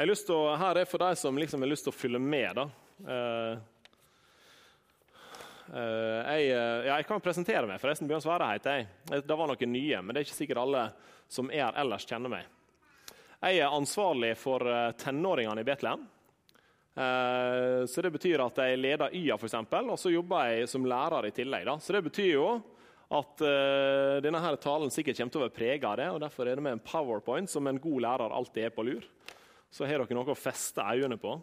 Jeg har lyst til å, her er for de som liksom har lyst til å følge med. da. Eh, eh, jeg, eh, ja, jeg kan presentere meg. forresten. Bjørn Sverre heter jeg. Det var noen nye, men det er ikke sikkert alle som er her ellers, kjenner meg. Jeg er ansvarlig for tenåringene i Betlehem. Eh, så Det betyr at jeg leder YA, eksempel, og så jobber jeg som lærer i tillegg. Da. Så Det betyr jo at denne her talen sikkert kommer til å være preget av det. og Derfor er det med en powerpoint som en god lærer alltid er på lur så har dere noe å feste øynene på.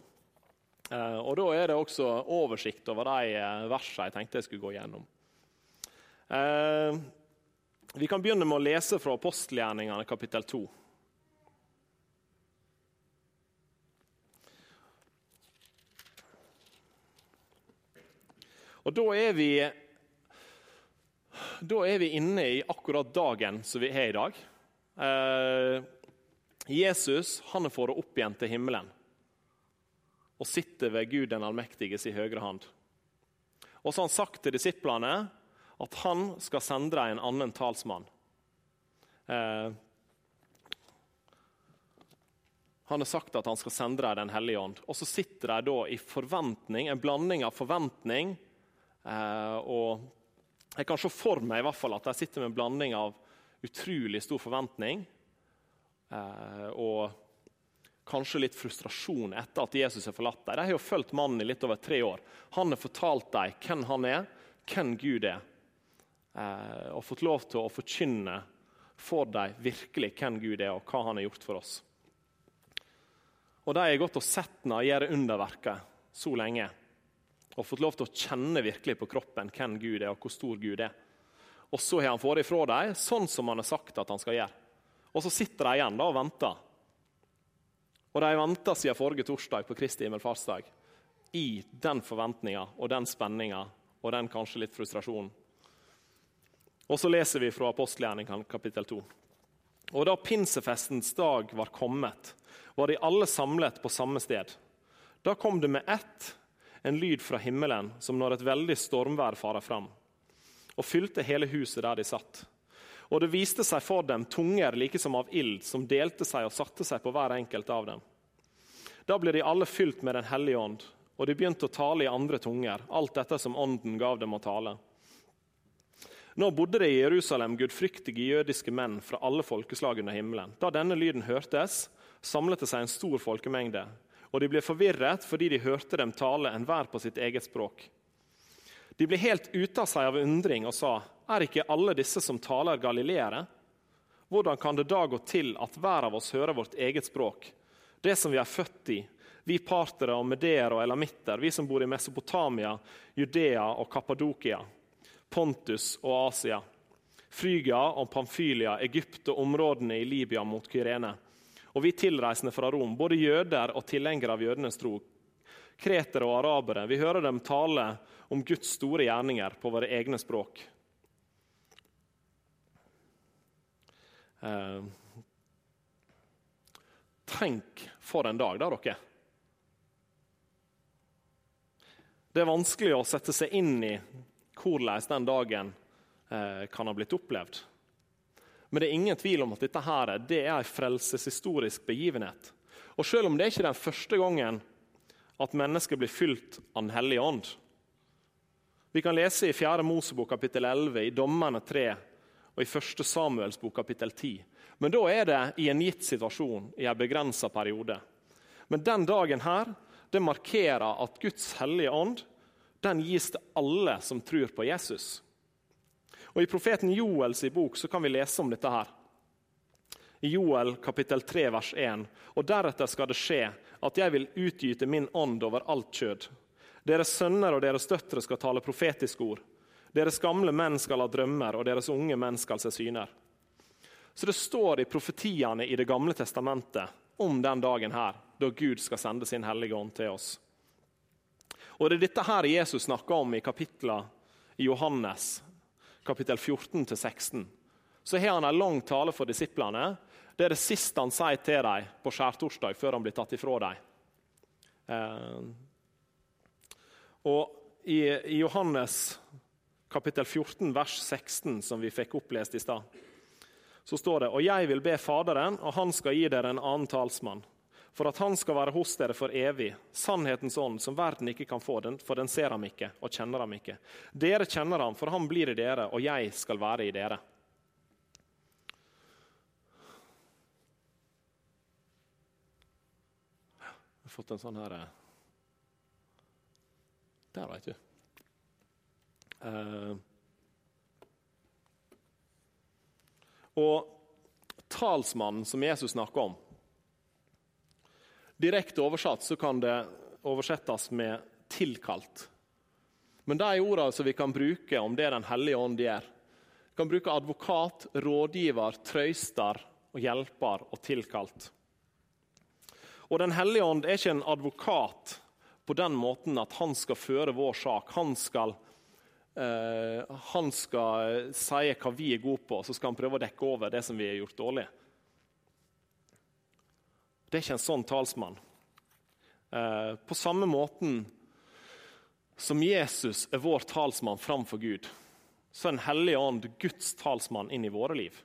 Eh, og Da er det også oversikt over de eh, versene jeg tenkte jeg skulle gå gjennom. Eh, vi kan begynne med å lese fra apostelgjerningene kapittel 2. Og da er vi da er vi inne i akkurat dagen som vi er i dag. Jesus han er fått opp igjen til himmelen og sitter ved Gud den allmektige i høyre hand. Og så har han sagt til disiplene at han skal sende dem en annen talsmann. Eh, han har sagt at han skal sende dem Den hellige ånd. Og så sitter de da i forventning, en blanding av forventning eh, og Jeg kan se for meg i hvert fall at de sitter med en blanding av utrolig stor forventning og kanskje litt frustrasjon etter at Jesus har forlatt dem. De har jo fulgt mannen i litt over tre år. Han har fortalt dem hvem han er, hvem Gud er, eh, og fått lov til å forkynne for dem virkelig hvem Gud er, og hva han har gjort for oss. Og De har gått og sett ham gjøre underverket så lenge og fått lov til å kjenne virkelig på kroppen hvem Gud er, og hvor stor Gud er. Og så har han fått ifra dem, sånn som han har sagt at han skal gjøre. Og så sitter de igjen da og venter. Og de venta siden forrige torsdag på Kristi himmelfartsdag i den forventninga og den spenninga og den kanskje litt frustrasjonen. Og så leser vi fra apostelgjerningen kapittel 2. Og da pinsefestens dag var kommet, var de alle samlet på samme sted. Da kom det med ett en lyd fra himmelen som når et veldig stormvær farer fram, og fylte hele huset der de satt. Og det viste seg for dem tunger like som av ild, som delte seg og satte seg på hver enkelt av dem. Da ble de alle fylt med Den hellige ånd, og de begynte å tale i andre tunger, alt dette som ånden gav dem å tale. Nå bodde det i Jerusalem gudfryktige jødiske menn fra alle folkeslag under himmelen. Da denne lyden hørtes, samlet det seg en stor folkemengde, og de ble forvirret fordi de hørte dem tale enhver på sitt eget språk. De ble helt ute av seg av undring og sa:" Er ikke alle disse som taler galileere? Hvordan kan det da gå til at hver av oss hører vårt eget språk, det som vi er født i, vi partere og medeere og elamitter, vi som bor i Mesopotamia, Judea og Kappadokia, Pontus og Asia, Frygia og Pamfylia, Egypt og områdene i Libya mot Kyrene, og vi tilreisende fra Rom, både jøder og tilhengere av jødenes tro, kretere og arabere, vi hører dem tale om Guds store gjerninger på våre egne språk. Eh, tenk for en dag, da, dere. Det er vanskelig å sette seg inn i hvordan den dagen eh, kan ha blitt opplevd. Men det er ingen tvil om at dette her, det er en frelseshistorisk begivenhet. Og Selv om det ikke er den første gangen at mennesket blir fylt av Den hellige ånd Vi kan lese i 4. Mosebok kapittel 11, i Dommerne 3 og i 1. Samuels bok kapittel 10. Men da er det i en gitt situasjon i en begrensa periode. Men den dagen her, det markerer at Guds hellige ånd den gis til alle som tror på Jesus. Og I profeten Joels bok så kan vi lese om dette. her. I Joel kapittel 3 vers 1. Og deretter skal det skje at jeg vil utgyte min ånd over alt kjød. Deres sønner og deres døtre skal tale profetiske ord. Deres gamle menn skal ha drømmer, og deres unge menn skal se syner. Så det står i profetiene i Det gamle testamentet om den dagen her, da Gud skal sende sin hellige ånd til oss. Og Det er dette her Jesus snakker om i kapitlet i Johannes, kapittel 14-16. Så har han en lang tale for disiplene. Det er det siste han sier til dem på skjærtorsdag før han blir tatt ifra dem. Eh, og i, Johannes kapittel 14, vers 16, som vi fikk opplest i stad, så står det Og jeg vil be Faderen, og han skal gi dere en annen talsmann, for at han skal være hos dere for evig, sannhetens ånd, som verden ikke kan få, den, for den ser ham ikke og kjenner ham ikke. Dere kjenner ham, for han blir i dere, og jeg skal være i dere. Fått en sånn her eh, Der, veit du. Uh, og talsmannen som Jesus snakker om Direkte oversatt så kan det oversettes med 'tilkalt'. Men de ordene som vi kan bruke om det Den hellige ånd gjør, vi kan bruke advokat, rådgiver, trøyster, og hjelper og tilkalt. Og Den hellige ånd er ikke en advokat på den måten at han skal føre vår sak. Han skal, eh, han skal si hva vi er gode på, så skal han prøve å dekke over det som vi har gjort dårlig. Det er ikke en sånn talsmann. Eh, på samme måten som Jesus er vår talsmann framfor Gud, så er Den hellige ånd Guds talsmann inn i våre liv.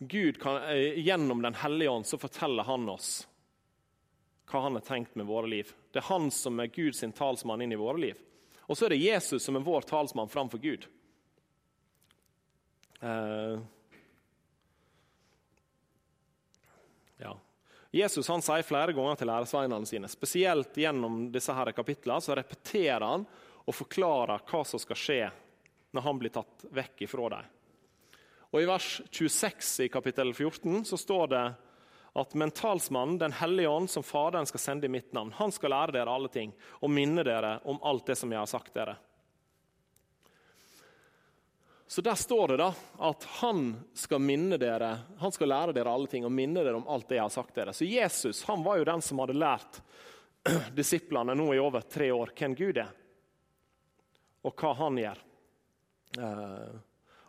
Gud kan, eh, Gjennom Den hellige ånd så forteller han oss hva han har tenkt med våre liv. Det er han som er Guds talsmann inn i våre liv. Og så er det Jesus som er vår talsmann framfor Gud. Uh, Ja. Jesus han sier flere ganger til læresveinene sine, spesielt gjennom disse her kapitlene, så repeterer han og forklarer hva som skal skje når han blir tatt vekk ifra dem. Og I vers 26 i kapittel 14 så står det at mentalsmannen, Den hellige ånd, som Faderen skal sende i mitt navn, han skal lære dere alle ting og minne dere om alt det som jeg har sagt dere. Så Der står det da at han skal minne dere, han skal lære dere alle ting og minne dere om alt det jeg har sagt dere. Så Jesus han var jo den som hadde lært disiplene nå i over tre år hvem Gud er, og hva han gjør.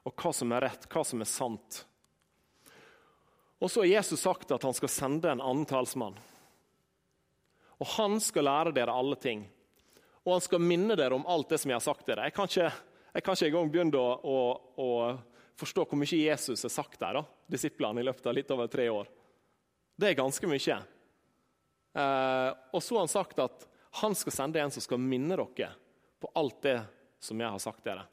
Og hva som er rett, hva som er sant. Og så har Jesus sagt at han skal sende en annen talsmann. Og han skal lære dere alle ting. Og han skal minne dere om alt det som jeg har sagt dere. Jeg kan ikke jeg kan engang begynne å, å, å forstå hvor mye Jesus har sagt der, da, disiplene i løpet av litt over tre år. Det er ganske mye. Eh, og så har han sagt at han skal sende en som skal minne dere på alt det som jeg har sagt dere.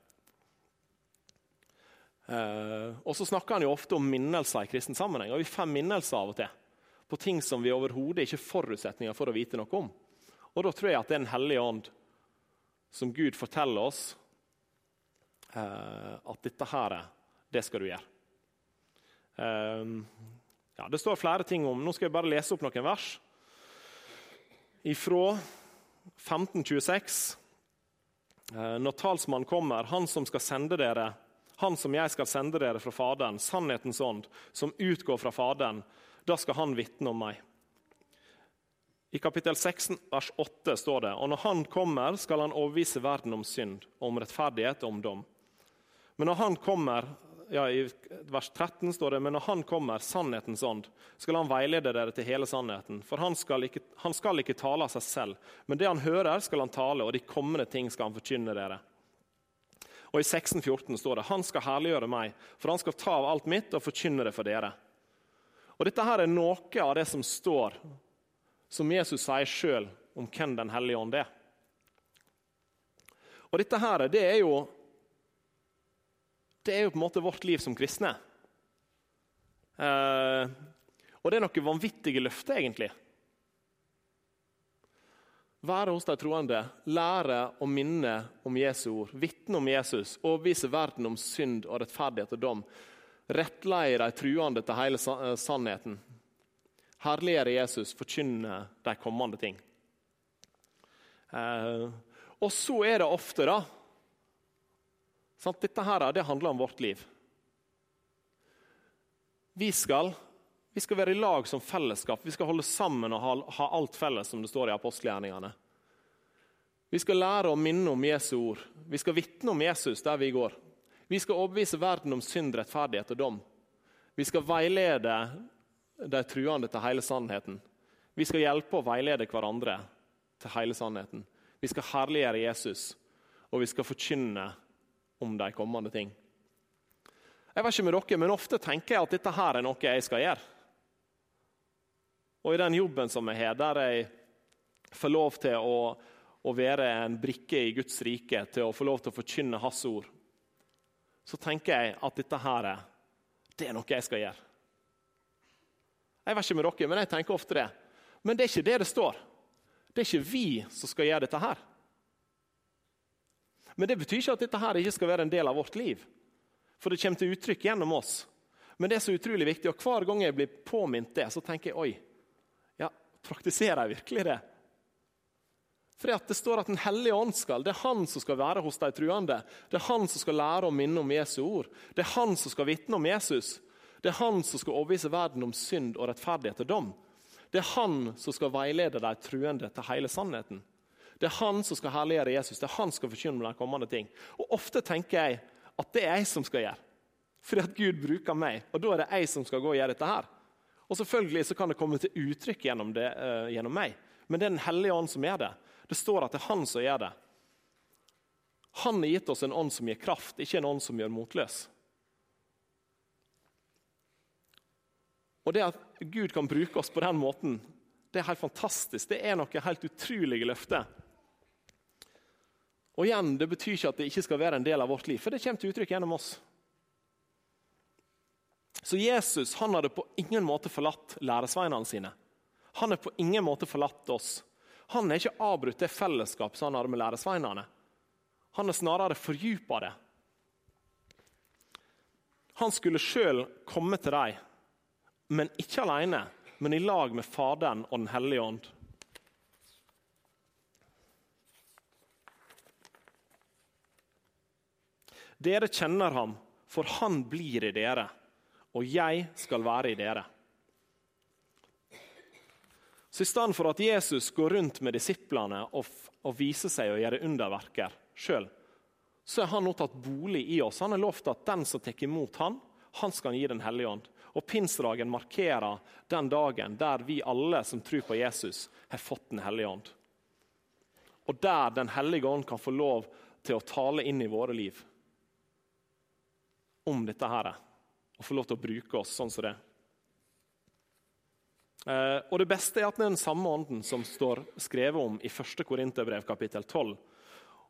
Eh, og så snakker han jo ofte om minnelser i kristen sammenheng. og Vi får minnelser av og til på ting som vi overhodet ikke har forutsetninger for å vite noe om. Og Da tror jeg at det er en hellig ånd som Gud forteller oss Eh, at dette her, det skal du gjøre. Eh, ja, det står flere ting om Nå skal jeg bare lese opp noen vers. Ifra 1526. Eh, når talsmannen kommer, han som skal sende dere, han som jeg skal sende dere fra Faderen, sannhetens ånd, som utgår fra Faderen, da skal han vitne om meg. I kapittel 16 vers 8 står det og når han kommer, skal han overvise verden om synd, om rettferdighet og om dom. Men når han kommer, ja, I vers 13 står det men når han kommer, sannhetens ånd, skal han veilede dere til hele sannheten. For han skal, ikke, han skal ikke tale av seg selv, men det han hører, skal han tale, og de kommende ting skal han forkynne dere. Og I 1614 står det han skal herliggjøre meg, for han skal ta av alt mitt og forkynne det for dere. Og Dette her er noe av det som står, som Jesus sier sjøl om hvem Den hellige ånd er. Og Dette her, det er jo det er jo på en måte vårt liv som kristne. Eh, og det er noe vanvittige løfter, egentlig. Være hos de troende, lære og minne om Jesu ord, vitne om Jesus, overbevise verden om synd og rettferdighet og dom. Rettleie de truende til hele eh, sannheten. Herliggjøre Jesus, forkynne de kommende ting. Eh, og så er det ofte da, sant? dette her, det handler om vårt liv. Vi skal, vi skal, være i lag som fellesskap. Vi skal holde sammen og ha, ha alt felles, som det står i apostelgjerningene. Vi skal lære å minne om Jesu ord. Vi skal vitne om Jesus der vi går. Vi skal overbevise verden om synd, rettferdighet og dom. Vi skal veilede de truende til hele sannheten. Vi skal hjelpe og veilede hverandre til hele sannheten. Vi skal herliggjøre Jesus, og vi skal forkynne om de kommende ting. Jeg vet ikke med dere, men Ofte tenker jeg at dette her er noe jeg skal gjøre. Og i den jobben som jeg har, der jeg får lov til å, å være en brikke i Guds rike, til å få lov til å forkynne Hans ord, så tenker jeg at dette her, det er noe jeg skal gjøre. Jeg vet ikke med dere, men jeg tenker ofte det. Men det er ikke det det står. Det er ikke vi som skal gjøre dette her. Men det betyr ikke at dette her ikke skal være en del av vårt liv. For det kommer til uttrykk gjennom oss. Men det er så utrolig viktig, og hver gang jeg blir påminnet det, så tenker jeg oi, praktiserer jeg virkelig det? For Det står at Den hellige ånd skal, det er han som skal være hos de truende. Det er han som skal lære og minne om Jesu ord. Det er han som skal vitne om Jesus. Det er han som skal overbevise verden om synd og rettferdighet og dom. Det er han som skal veilede de truende til hele sannheten. Det er han som skal herliggjøre Jesus. Det er han som skal forkynne de kommende ting. Og Ofte tenker jeg at det er jeg som skal gjøre. Fordi at Gud bruker meg, og da er det jeg som skal gå og gjøre dette her. Og selvfølgelig så kan det komme til uttrykk gjennom, det, uh, gjennom meg, men det er Den hellige ånd som gjør det. Det står at det er han som gjør det. Han har gitt oss en ånd som gir kraft, ikke en ånd som gjør motløs. Og Det at Gud kan bruke oss på den måten, det er helt fantastisk. Det er noe helt utrolig løfte. Og igjen, Det betyr ikke at det ikke skal være en del av vårt liv, for det kommer til uttrykk gjennom oss. Så Jesus han hadde på ingen måte forlatt læresveinene sine. Han har på ingen måte forlatt oss. Han har ikke avbrutt det fellesskapet han hadde med læresveinene. Han har snarere fordypa det. Han skulle sjøl komme til dem, men ikke alene, men i lag med Faderen og Den hellige ånd. Dere kjenner ham, for han blir i dere og jeg skal være i dere. Så I stedet for at Jesus går rundt med disiplene og, og viser seg å gjøre underverker sjøl, så er han nå tatt bolig i oss. Han har lovt at den som tar imot han, han skal gi Den hellige ånd. Og Pinsdagen markerer den dagen der vi alle som tror på Jesus, har fått Den hellige ånd. Og der Den hellige ånd kan få lov til å tale inn i våre liv om dette her og få lov til å bruke oss sånn som det. Eh, og Det beste er at det er den samme ånden som står skrevet om i 1. Korinterbrev kapittel 12,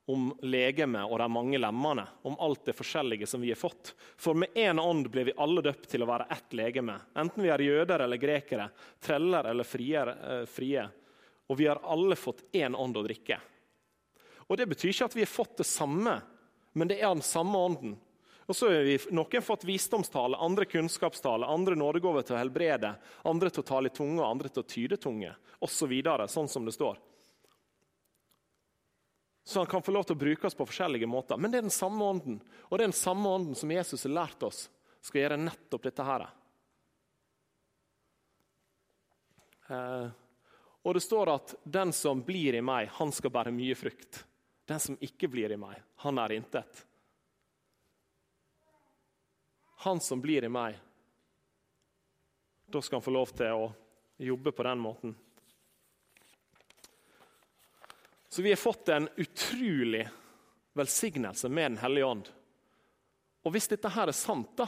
om legeme og de mange lemmene, om alt det forskjellige som vi har fått. For med én ånd blir vi alle døpt til å være ett legeme, enten vi er jøder eller grekere, treller eller eh, frie. Og vi har alle fått én ånd å drikke. Og Det betyr ikke at vi har fått det samme, men det er den samme ånden. Og så har vi noen fått visdomstale, andre kunnskapstale, andre nådegaver til å helbrede, andre til å tale i tunge andre til å tyde tunge, osv. Så sånn som det står. Så han kan få lov til å brukes på forskjellige måter. Men det er den samme ånden, og det er den samme ånden som Jesus har lært oss skal gjøre nettopp dette her. Eh, og det står at 'den som blir i meg, han skal bære mye frukt'. Den som ikke blir i meg, han er intet. Han som blir i meg. Da skal han få lov til å jobbe på den måten. Så vi har fått en utrolig velsignelse med Den hellige ånd. Og hvis dette her er sant, da,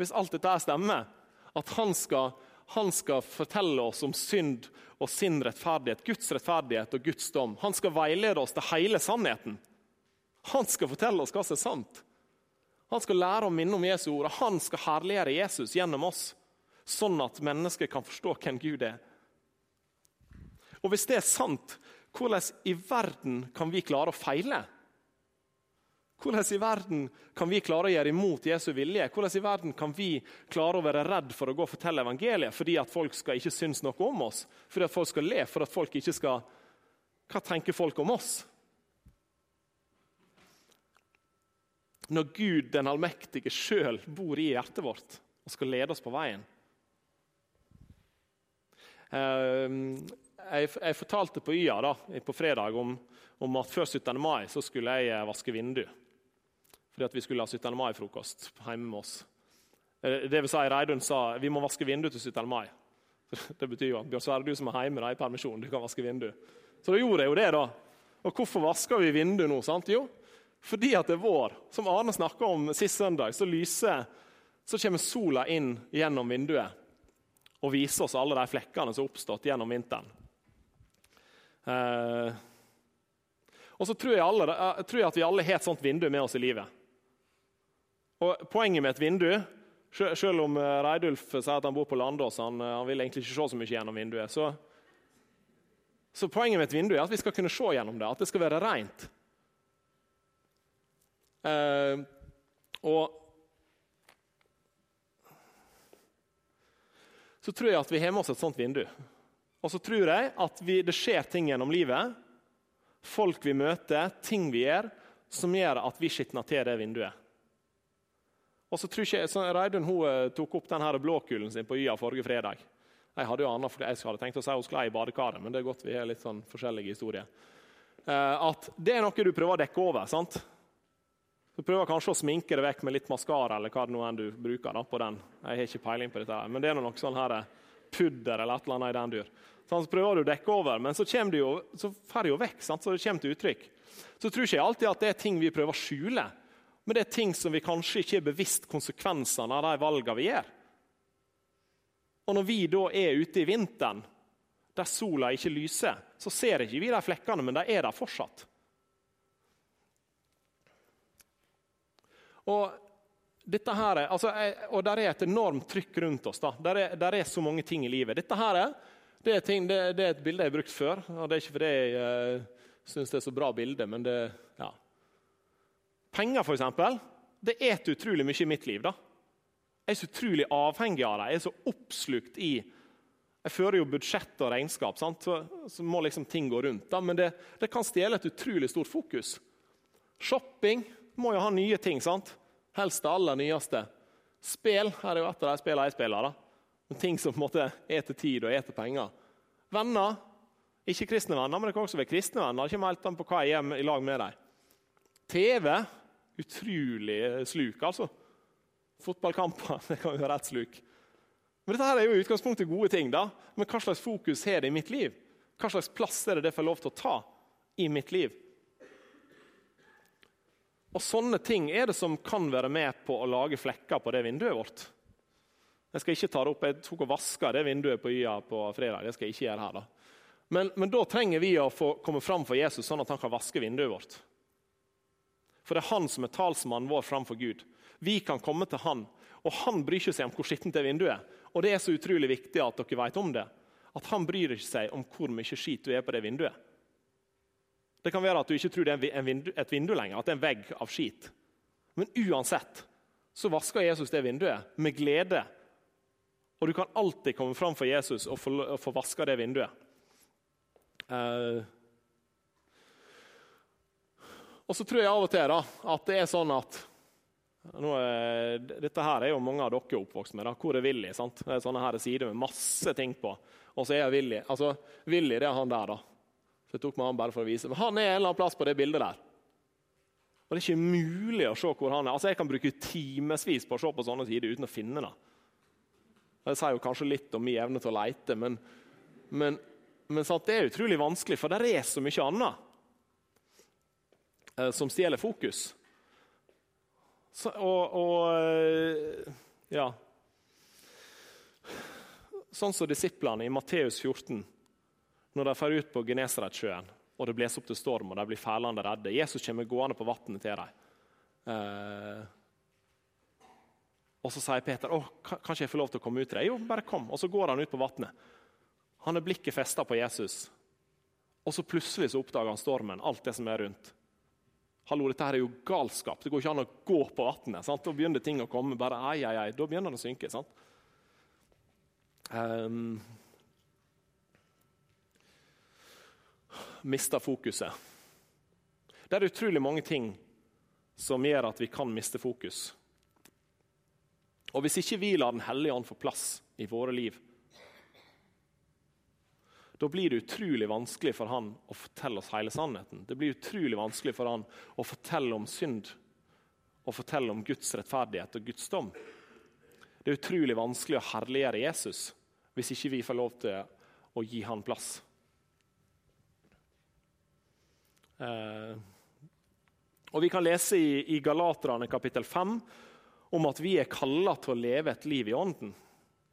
hvis alt dette her stemmer, at han skal, han skal fortelle oss om synd og sin rettferdighet, Guds rettferdighet og Guds dom Han skal veilede oss til hele sannheten. Han skal fortelle oss hva som er sant. Han skal lære å minne om Jesu ord, og han skal herliggjøre Jesus gjennom oss, sånn at mennesker kan forstå hvem Gud er. Og Hvis det er sant, hvordan i verden kan vi klare å feile? Hvordan i verden kan vi klare å gjøre imot Jesu vilje? Hvordan i verden kan vi klare å være redd for å gå og fortelle evangeliet fordi at folk skal ikke synes noe om oss? Fordi at folk skal le, for at folk ikke skal Hva tenker folk om oss? Når Gud den allmektige sjøl bor i hjertet vårt og skal lede oss på veien. Ehm, jeg, fortalte på YA da, på fredag om, om, at før 17. mai så skulle jeg eh, vaske vindu. Fordi at vi skulle ha 17. mai-frokost hjemme med oss. Eh, det vil si, Reidun sa vi må vaske vindu til 17. mai. Det betyr jo at Bjørn Sverre, du som er hjemme da, i permisjon, du kan vaske vindu. Så da gjorde jeg jo det. da. Og hvorfor vasker vi vindu nå? sant? Jo, fordi at det er vår. Som Arne snakka om sist søndag, så lyser, så kommer sola inn gjennom vinduet. og viser oss alle de flekkene som har oppstått gjennom vinteren. Eh, og så tror jeg, alle, jeg tror at vi alle har et sånt vindu med oss i livet. Og Poenget med et vindu, selv om eh, Reidulf sier at han bor på Landås, han, eh, han vil egentlig ikke se så mye gjennom vinduet, så, så poenget med et vindu er at vi skal kunne se gjennom det, at det skal være rent. Eh, og så tror jeg at vi har med oss et sånt vindu. Og så tror jeg at vi, det skjer ting gjennom livet, folk vi møter, ting vi gjør, som gjør at vi skitner til det vinduet. Og så tror jeg, så Reidun hun eh, tok opp den blåkulen sin på Y-a forrige fredag. Jeg hadde jo annet, jeg hadde tenkt å si hun skulle i badekaret, men det er godt vi har litt sånn forskjellige historier. Eh, at det er noe du prøver å dekke over. sant? Du prøver kanskje å sminke det vekk med litt maskara eller hva det nå enn du bruker. da, på den. Jeg har ikke peiling på dette, her, men det er noe sånn her eh, pudder eller et eller annet i den dyr. Sånn, så prøver du å dekke over, men så det jo, så får det jo vekk. Sant? så det kommer til uttrykk. Så tror ikke jeg alltid at det er ting vi prøver å skjule, men det er ting som vi kanskje ikke er bevisst konsekvensene av de valgene vi gjør. Og Når vi da er ute i vinteren, der sola ikke lyser, så ser ikke vi de flekkene, men de er der fortsatt. Og dette her, altså, og der er et enormt trykk rundt oss. da. Der er, der er så mange ting i livet. Dette her, det, er ting, det, det er et bilde jeg har brukt før. og Det er ikke fordi jeg uh, syns det er så bra bilde, men det ja. Penger, eksempel, det eter utrolig mye i mitt liv. da. Jeg er så utrolig avhengig av det. Jeg er så oppslukt i Jeg fører jo budsjett og regnskap, sant? Så, så må liksom ting gå rundt. Da. Men det, det kan stjele et utrolig stort fokus. Shopping må jo ha nye ting. sant? Helst det aller nyeste. Spill er jo et av de spillene jeg spiller. da. Ting som på en måte er til tid og er til penger. Venner. Ikke kristne venner, men det kan også være kristne venner. Det kommer an på hva jeg gjør i lag med dem. TV. Utrolig sluk, altså. Fotballkamper det kan jo være rett sluk. Men dette her er jo i utgangspunktet gode ting. da. Men hva slags fokus har det i mitt liv? Hva slags plass er det det får lov til å ta i mitt liv? Og Sånne ting er det som kan være med på å lage flekker på det vinduet vårt. Jeg skal ikke ta det opp, jeg tok og vaska det vinduet på Y-a på fredag. det skal jeg ikke gjøre her da. Men, men, da trenger vi å få komme fram for Jesus, sånn at han kan vaske vinduet vårt. For det er han som er talsmannen vår framfor Gud. Vi kan komme til han, og han bryr ikke seg om hvor skittent det vinduet er. Og det er så utrolig viktig at dere vet om det. At han bryr ikke seg om hvor mye skit du er på det vinduet. Det kan være at du ikke tror det er vindu, et vindu lenger, at det er en vegg av skit. Men uansett så vasker Jesus det vinduet med glede. Og du kan alltid komme fram for Jesus og få, og få vaska det vinduet. Uh, og så tror jeg av og til da, at det er sånn at er, Dette her er jo mange av dere oppvokst med. Da. Hvor er Willy? Sant? Det er sånne her sider med masse ting på. Og så er Willy altså, Willy det er han der, da. Så jeg tok med han bare for å vise. Men han er en eller annen plass på det bildet der. Og Det er ikke mulig å se hvor han er. Altså Jeg kan bruke timevis på å se på sånne sider uten å finne det. Det sier jo kanskje litt om min evne til å leite, men, men, men det er utrolig vanskelig, for det er så mye annet eh, som stjeler fokus. Så, og, og eh, ja Sånn som disiplene i Matteus 14 når de drar ut på Genesaretsjøen og det blåser opp til storm og de blir fælende redde. Jesus kommer gående på vannet til dem. Eh, og Så sier Peter å, kan ikke jeg få lov til å komme ut til deg. Jo, bare kom. Og Så går han ut på vannet. Han har blikket festa på Jesus. Og så plutselig så oppdager han stormen, alt det som er rundt. Hallo, dette her er jo galskap. Det går ikke an å gå på vannet. Da begynner ting å komme. bare ei, ei, ei. Da begynner det å synke. sant? Um, mister fokuset. Det er utrolig mange ting som gjør at vi kan miste fokus. Og Hvis ikke vi lar Den hellige ånd få plass i våre liv, da blir det utrolig vanskelig for han å fortelle oss hele sannheten. Det blir utrolig vanskelig for han å fortelle om synd og fortelle om Guds rettferdighet og Guds dom. Det er utrolig vanskelig å herliggjøre Jesus hvis ikke vi får lov til å gi han plass. Eh, og Vi kan lese i, i Galaterne kapittel 5 om at vi er kalla til å leve et liv i Ånden.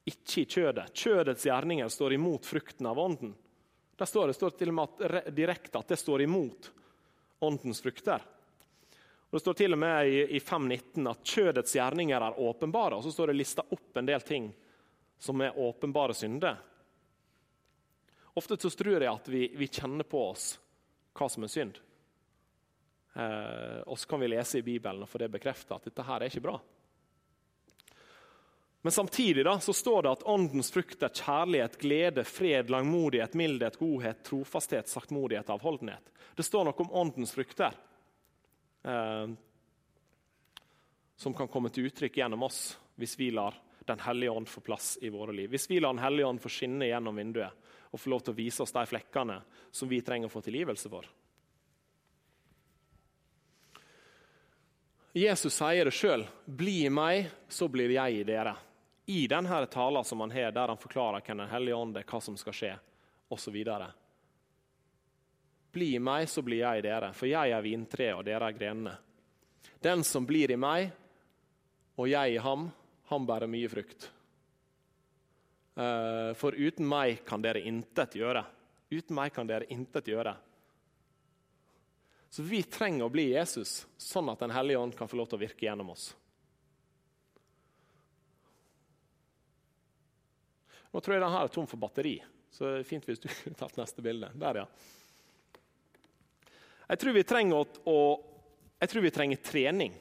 ikke i kjødet. Kjødets gjerninger står imot frukten av ånden. Der står det, står til og med at, direkte at det står imot åndens frukter. Og det står til og med i, i 5.19 at kjødets gjerninger er åpenbare. Og så står det lista opp en del ting som er åpenbare synder. Ofte så tror jeg at vi, vi kjenner på oss hva som er synd. Eh, og så kan vi lese i Bibelen og få det bekrefta at dette her er ikke bra. Men samtidig da, så står det at åndens frukt er kjærlighet, glede, fred, langmodighet, mildhet, godhet, trofasthet, saktmodighet, avholdenhet. Det står noe om åndens frukter eh, som kan komme til uttrykk gjennom oss hvis vi lar Den hellige ånd få plass i våre liv. Hvis vi lar Den hellige ånd få skinne gjennom vinduet og få lov til å vise oss de flekkene som vi trenger å få tilgivelse for. Jesus sier det sjøl. 'Bli i meg, så blir jeg i dere'. I denne talen som han har, der han forklarer hvem Den hellige ånd er, hva som skal skje, osv. Bli i meg, så blir jeg i dere, for jeg er vintreet, og dere er grenene. Den som blir i meg, og jeg i ham, han bærer mye frukt. Eh, for uten meg kan dere intet gjøre. Uten meg kan dere intet gjøre. Så vi trenger å bli Jesus, sånn at Den hellige ånd kan få lov til å virke gjennom oss. Nå tror jeg den her er tom for batteri, så det er fint hvis du kunne tatt neste bilde. Der, ja. Jeg tror vi trenger, å, jeg tror vi trenger trening.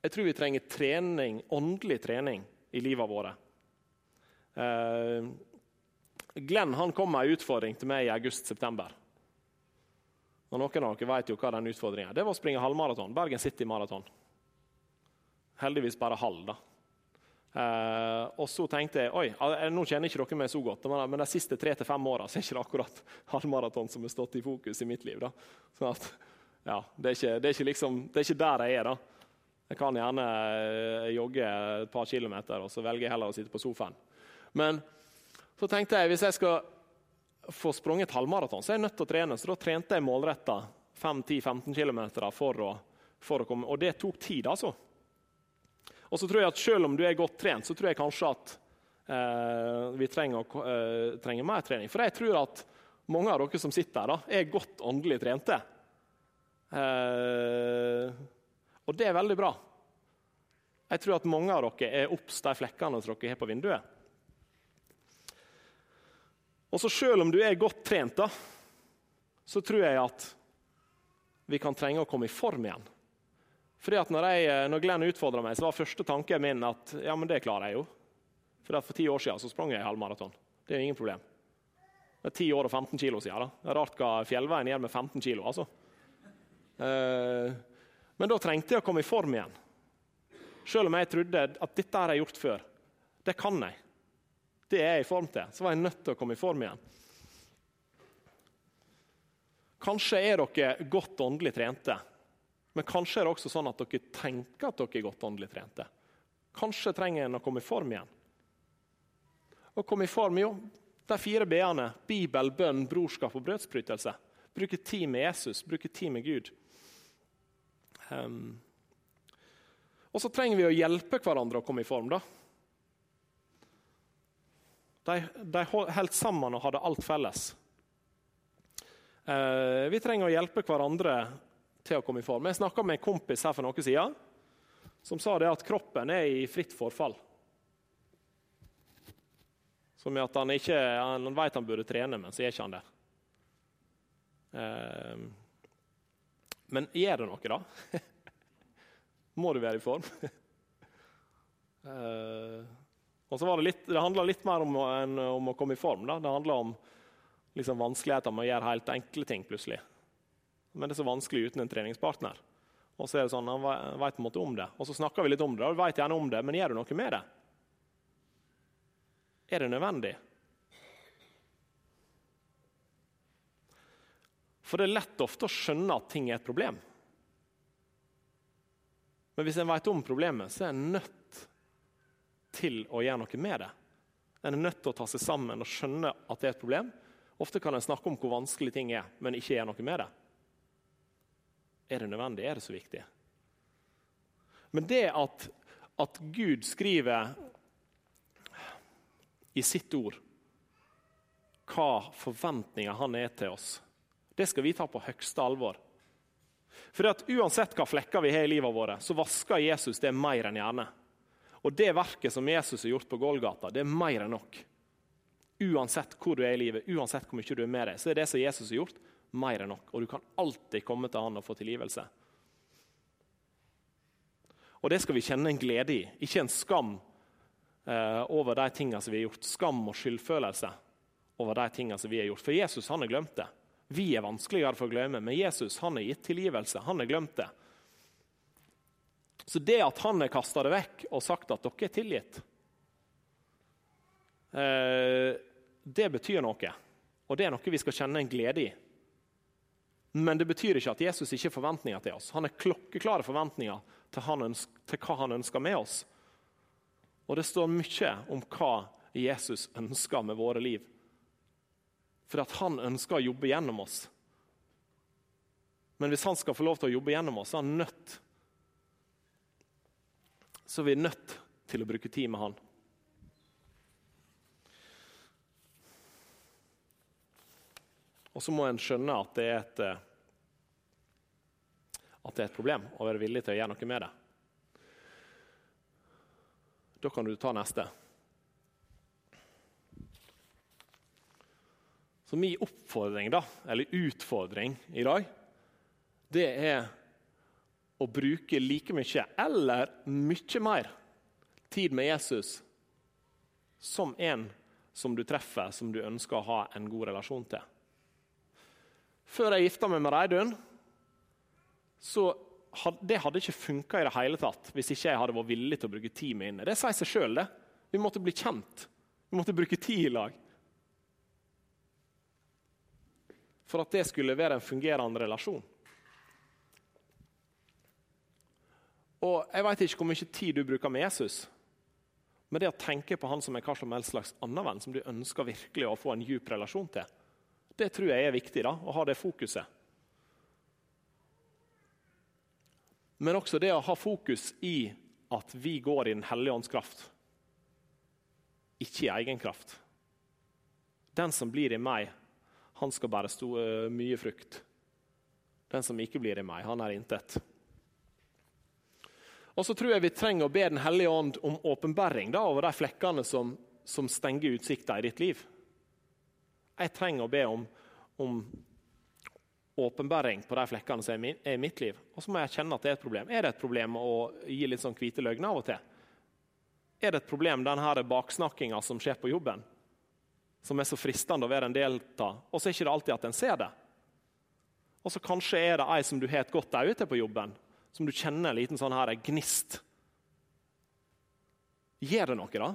Jeg tror vi trenger trening, åndelig trening i livet våre. Uh, Glenn han kom med en utfordring til meg i august-september. Og Noen av dere vet jo hva den utfordringen er. Det var å springe halvmaraton. Bergen City Maraton. Heldigvis bare halv, da. Uh, og så tenkte jeg oi, nå kjenner ikke dere meg så godt, men, de siste tre til fem åra er ikke det akkurat halvmaraton som har stått i fokus i mitt liv. da. Sånn at, ja, det er, ikke, det, er liksom, det er, ikke, der jeg er. da. Jeg kan gjerne jogge et par kilometer, og så velger jeg heller å sitte på sofaen. Men så tenkte jeg hvis jeg skal få sprunget halvmaraton, så er jeg nødt til å trene. Så da trente jeg målretta 5-10-15 km for, for å komme Og det tok tid, altså. Og så tror jeg at Selv om du er godt trent, så tror jeg kanskje at eh, vi trenger, eh, trenger, mer trening. For jeg tror at mange av dere som sitter her, da, er godt åndelig trente. Eh, og det er veldig bra. Jeg tror at mange av dere er obs de flekkene som dere har på vinduet. Og så Selv om du er godt trent, da, så tror jeg at vi kan trenge å komme i form igjen. Fordi at når, jeg, når Glenn utfordra meg, så var første tanken min at ja, men det klarer jeg jo. For For ti år siden så sprang jeg halvmaraton. Det er jo ingen problem. Det er 10 år og 15 kilo siden. Da. Det er rart hva fjellveien gjør med 15 kilo. altså. Eh, men da trengte jeg å komme i form igjen. Selv om jeg trodde at dette har jeg gjort før. Det kan jeg. Det er jeg i form til. Så var jeg nødt til å komme i form igjen. Kanskje er dere godt åndelig trente, men kanskje er det også sånn at dere tenker at dere er godt åndelig trente. Kanskje trenger en å komme i form igjen. Å komme i form, jo, de fire b-ene Bibel, bønn, brorskap og brødsbrytelse. Bruke tid med Jesus, bruke tid med Gud. Um, og så trenger vi å hjelpe hverandre å komme i form. da. De, de holdt sammen og hadde alt felles. Eh, vi trenger å hjelpe hverandre til å komme i form. Jeg snakka med en kompis her for noen siden som sa det at kroppen er i fritt forfall. Som i at han ikke han vet han burde trene, men så er ikke han det. Eh, men gjør det noe, da? Må du være i form? eh, og så var Det litt, det handla litt mer om, enn om å komme i form. Da. Det handla om liksom, vanskeligheter med å gjøre helt enkle ting plutselig. Men det er så vanskelig uten en treningspartner. Og så er det sånn, Han vet på en måte om det. Og så snakker vi litt om det, og du vet gjerne om det, men gjør du noe med det? Er det nødvendig? For det er lett ofte å skjønne at ting er et problem. Men hvis en vet om problemet, så er en nødt til å gjøre noe med det. En er nødt til å ta seg sammen og skjønne at det er et problem. Ofte kan en snakke om hvor vanskelig ting er, men ikke gjøre noe med det. Er det nødvendig? Er det så viktig? Men det at, at Gud skriver i sitt ord hva forventninger han er til oss. Det skal vi ta på høyeste alvor. For Uansett hva flekker vi har i livet vårt, så vasker Jesus det mer enn gjerne. Og Det verket som Jesus har gjort på Golgata, det er mer enn nok. Uansett hvor du er i livet, uansett hvor mye du er med deg, så er det som Jesus har gjort, mer enn nok. Og du kan alltid komme til han og få tilgivelse. Og det skal vi kjenne en glede i, ikke en skam eh, over de tingene som vi har gjort. Skam og skyldfølelse over de tingene som vi har gjort. For Jesus han har glemt det. Vi er vanskeligere for å glemme, men Jesus han har gitt tilgivelse. Han har glemt det. Så det at han har kasta det vekk og sagt at dere er tilgitt, eh, det betyr noe. Og det er noe vi skal kjenne en glede i. Men det betyr ikke at Jesus ikke har forventninger til oss. Han har klokkeklare forventninger til, han til hva han ønsker med oss. Og det står mye om hva Jesus ønsker med våre liv. For at han ønsker å jobbe gjennom oss. Men hvis han skal få lov til å jobbe gjennom oss, er han nødt Så er vi nødt til å bruke tid med han. Og så må en skjønne at det er et eh, at det er et problem, og være villig til å gjøre noe med det. Da kan du ta neste. Så min oppfordring, da, eller utfordring i dag, det er å bruke like mye, eller mye mer, tid med Jesus som en som du treffer, som du ønsker å ha en god relasjon til. Før jeg gifta meg med Reidun, så had, det hadde ikke funka i det hele tatt hvis ikke jeg hadde vært villig til å bruke tid med henne. Det sier seg sjøl, det. Vi måtte bli kjent. Vi måtte bruke tid i lag. for at det skulle være en fungerende relasjon. Og Jeg vet ikke hvor mye tid du bruker med Jesus, men det å tenke på han som er hva som helst slags annen venn, som du ønsker virkelig å få en djup relasjon til, det tror jeg er viktig. da, å ha det fokuset. Men også det å ha fokus i at vi går i Den hellige ånds kraft, ikke i egen kraft. Den som blir i meg, han skal bære eh, mye frukt. Den som ikke blir i meg, han er intet. Og så tror jeg vi trenger å be Den hellige ånd om åpenbaring over de flekkene som, som stenger utsikta i ditt liv. Jeg trenger å be om, om åpenbaring på de flekkene som er i mitt liv. Og så må jeg kjenne at det er et problem. Er det et problem å gi litt sånn hvite løgner av og til? Er det et problem denne baksnakkinga som skjer på jobben? som er så fristende å være en del av. Og så er det ikke alltid at en ser det. Og så kanskje er det ei som du har et godt øye til på jobben, som du kjenner en liten sånn her gnist. Gjør det noe, da?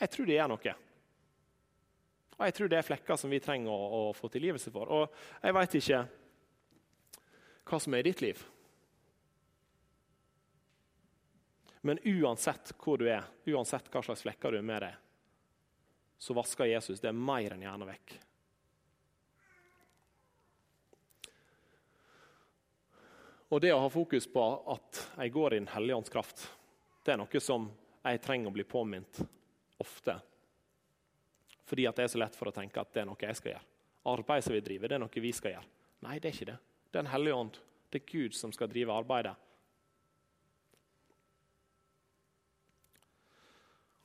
Jeg tror det gjør noe. Og jeg tror det er flekker som vi trenger å, å få tilgivelse for. Og jeg veit ikke hva som er i ditt liv. Men uansett hvor du er, uansett hva slags flekker du er med deg, så vasker Jesus det mer enn gjerne vekk. Og det å ha fokus på at jeg går i Den hellige ånds kraft, det er noe som jeg trenger å bli påminnet ofte. Fordi at det er så lett for å tenke at det er noe jeg skal gjøre. Arbeid som vi driver, det er noe vi skal gjøre. Nei, det er ikke det. Det er Den hellige ånd. Det er Gud som skal drive arbeidet.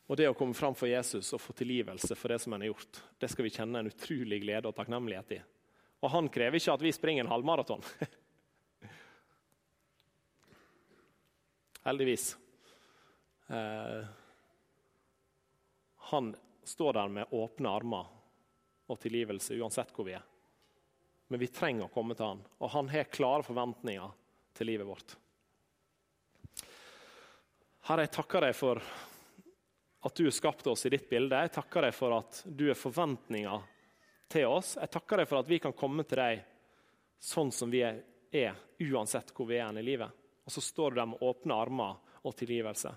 Og det å komme fram for Jesus og få tilgivelse for det som han har gjort, det skal vi kjenne en utrolig glede og takknemlighet i. Og han krever ikke at vi springer en halvmaraton. Heldigvis. Eh, han står der med åpne armer og tilgivelse uansett hvor vi er. Men vi trenger å komme til han, og han har klare forventninger til livet vårt. Herre, jeg takker deg for at du har skapt oss i ditt bilde. Jeg takker deg for at du er forventninger til oss. Jeg takker deg for at vi kan komme til deg sånn som vi er, uansett hvor vi er i livet. Og så står du der med åpne armer og tilgivelse.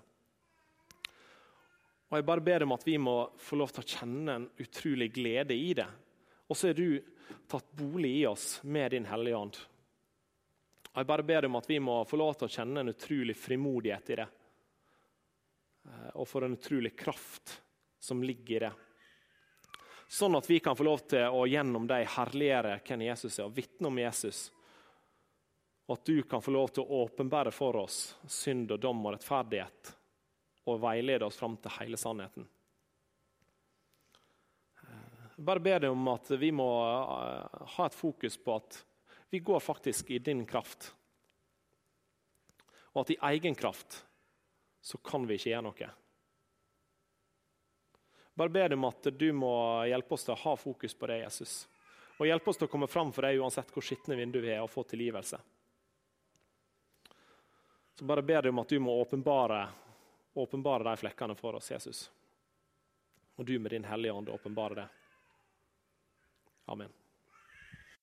Og Jeg bare ber om at vi må få lov til å kjenne en utrolig glede i det. Og så er du tatt bolig i oss med din Hellige Ånd. Og Jeg bare ber om at vi må få lov til å kjenne en utrolig frimodighet i det. eh, og for en utrolig kraft som ligger i det. Sånn at vi kan få lov til å gjennom deg herligere hvem Jesus er, og vitne om Jesus. At du kan få lov til å åpenbære for oss synd og dom og rettferdighet, og veilede oss fram til hele sannheten. Jeg bare ber deg om at vi må eh, ha et fokus på at vi går faktisk i din kraft. Og at i egen kraft så kan vi ikke gjøre noe. Bare ber deg om at du må hjelpe oss til å ha fokus på det, Jesus. Og hjelpe oss til å komme fram for deg uansett hvor skitne vi er, og få tilgivelse. Så bare ber deg om at du må åpenbare, åpenbare de flekkene for oss, Jesus. Og du med din Hellige Ånd åpenbare det. Amen.